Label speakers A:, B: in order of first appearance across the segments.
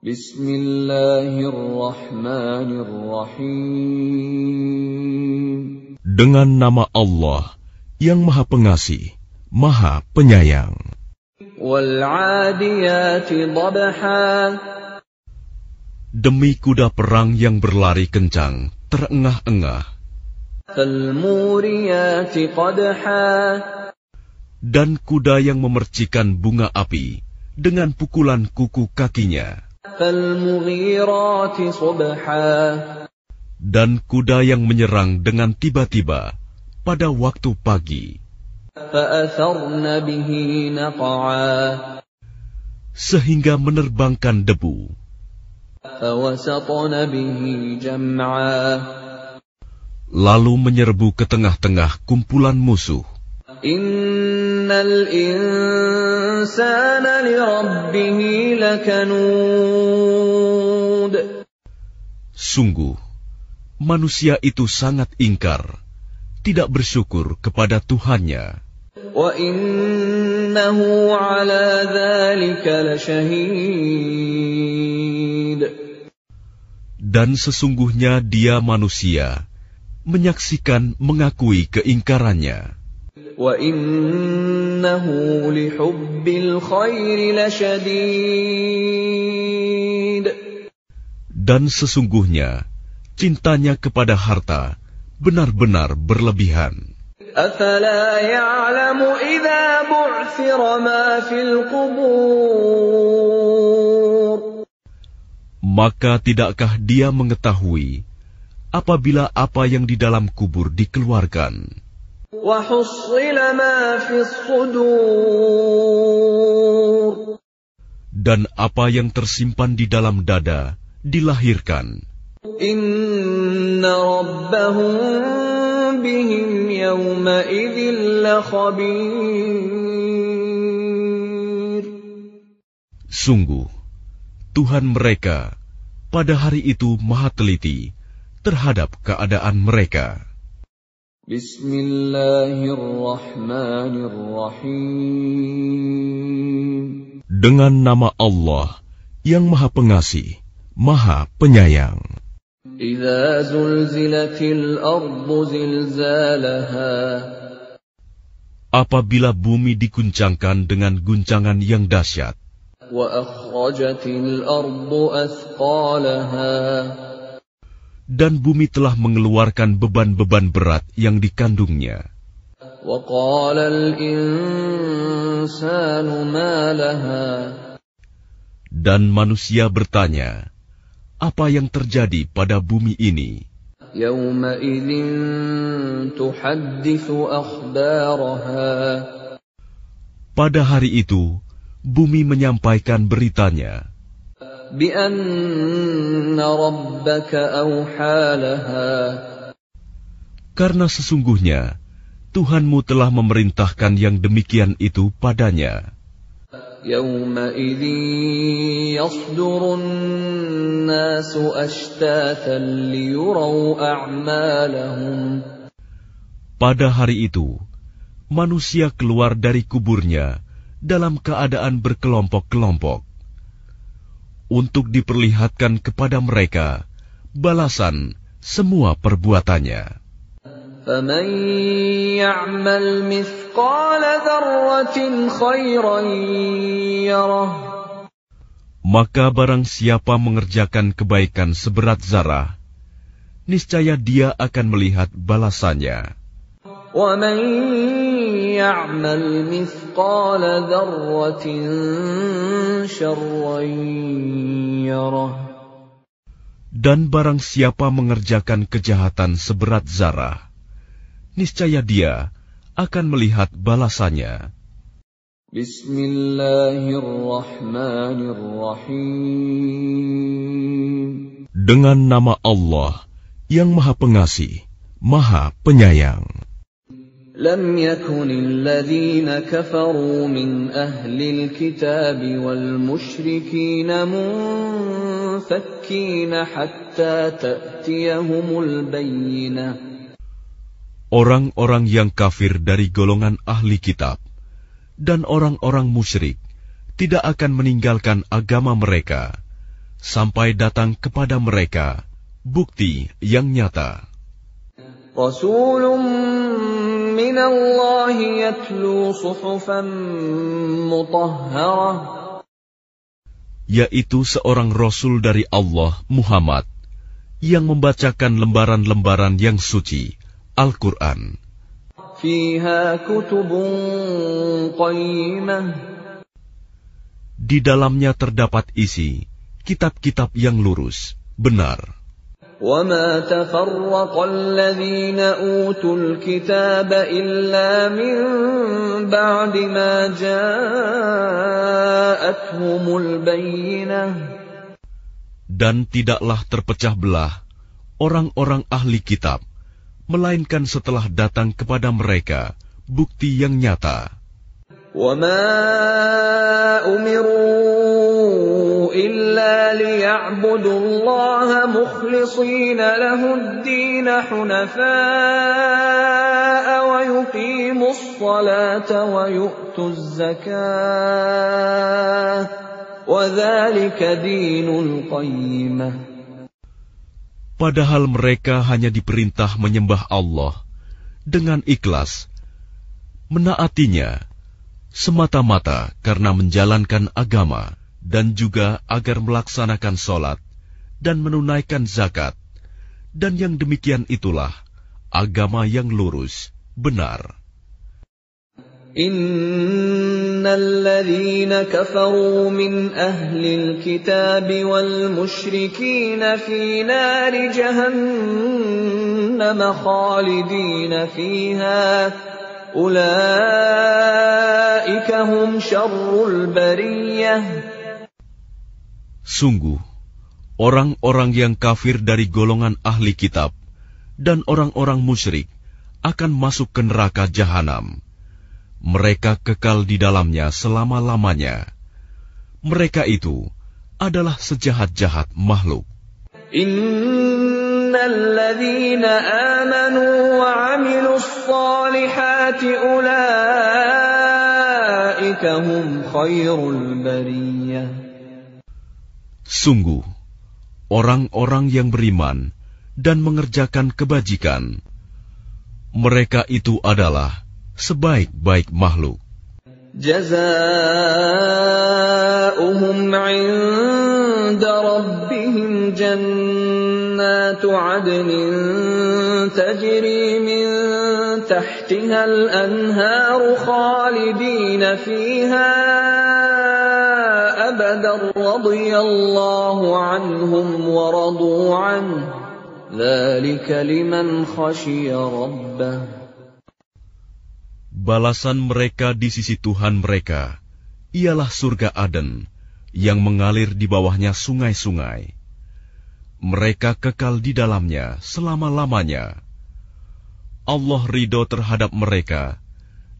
A: Bismillahirrahmanirrahim.
B: Dengan nama Allah yang Maha Pengasih, Maha Penyayang. Demi kuda perang yang berlari kencang, terengah-engah. Dan kuda yang memercikan bunga api dengan pukulan kuku kakinya. Dan kuda yang menyerang dengan tiba-tiba pada waktu pagi. Sehingga menerbangkan debu. Lalu menyerbu ke tengah-tengah kumpulan musuh. Sungguh, manusia itu sangat ingkar, tidak bersyukur kepada Tuhannya. Dan sesungguhnya dia manusia, menyaksikan mengakui keingkarannya. Dan sesungguhnya cintanya kepada harta benar-benar berlebihan. Maka tidakkah dia mengetahui apabila apa yang di dalam kubur dikeluarkan? Dan apa yang tersimpan di dalam dada dilahirkan. Sungguh, Tuhan mereka pada hari itu maha teliti terhadap keadaan mereka.
A: Bismillahirrahmanirrahim.
B: Dengan nama Allah yang Maha Pengasih, Maha Penyayang. Apabila bumi diguncangkan dengan guncangan yang dahsyat. Dan bumi telah mengeluarkan beban-beban berat yang dikandungnya. Dan manusia bertanya, apa yang terjadi pada bumi ini? Pada hari itu, bumi menyampaikan beritanya. Karena sesungguhnya Tuhanmu telah memerintahkan yang demikian itu padanya. Pada hari itu, manusia keluar dari kuburnya dalam keadaan berkelompok-kelompok untuk diperlihatkan kepada mereka balasan semua perbuatannya. Maka barang siapa mengerjakan kebaikan seberat zarah, niscaya dia akan melihat balasannya. Dan barang siapa mengerjakan kejahatan seberat zarah, niscaya dia akan melihat balasannya.
A: Bismillahirrahmanirrahim.
B: Dengan nama Allah yang Maha Pengasih, Maha Penyayang.
A: لم يكن الذين كفروا من أهل الكتاب والمشركين منفكين حتى تأتيهم البينة
B: Orang-orang yang kafir dari golongan ahli kitab dan orang-orang musyrik tidak akan meninggalkan agama mereka sampai datang kepada mereka bukti yang nyata.
A: رسول من الله يتلو صحفا مطهرة
B: yaitu seorang rasul dari Allah, Muhammad, yang membacakan lembaran-lembaran yang suci, Al-Quran.
A: فيها كتب قيمة
B: Di dalamnya terdapat isi kitab-kitab yang lurus, benar.
A: وما تفرق الذين أوتوا الكتاب إلا من بعد ما جاءتهم البينة
B: Dan tidaklah terpecah belah orang-orang ahli kitab, melainkan setelah datang kepada mereka bukti yang nyata.
A: وما أمروا إلا ليعبدوا الله مخلصين له الدين حنفاء ويقيموا الصلاة ويؤتوا الزكاة وذلك دين القيمة
B: Padahal mereka hanya diperintah menyembah Allah dengan ikhlas, menaatinya semata-mata karena menjalankan agama dan juga agar melaksanakan sholat dan menunaikan zakat. Dan yang demikian itulah agama yang lurus, benar.
A: إن الذين كفروا من أهل الكتاب والمشركين في نار جهنم خالدين فيها
B: Sungguh, orang-orang yang kafir dari golongan ahli kitab dan orang-orang musyrik akan masuk ke neraka jahanam. Mereka kekal di dalamnya selama-lamanya. Mereka itu adalah sejahat-jahat makhluk.
A: Inna إن الذين آمنوا وعملوا الصالحات أولئك هم خير البرية
B: Sungguh, orang-orang yang beriman dan mengerjakan kebajikan, mereka itu adalah sebaik-baik makhluk.
A: جزاؤهم عند ربهم جنات عدن تجري من تحتها الأنهار خالدين فيها أبدا رضي الله عنهم ورضوا عنه ذلك لمن خشي ربه
B: Balasan mereka di sisi Tuhan mereka ialah surga Aden yang mengalir di bawahnya sungai-sungai. Mereka kekal di dalamnya selama-lamanya. Allah ridho terhadap mereka,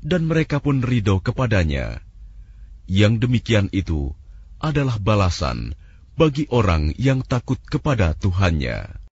B: dan mereka pun ridho kepadanya. Yang demikian itu adalah balasan bagi orang yang takut kepada Tuhannya.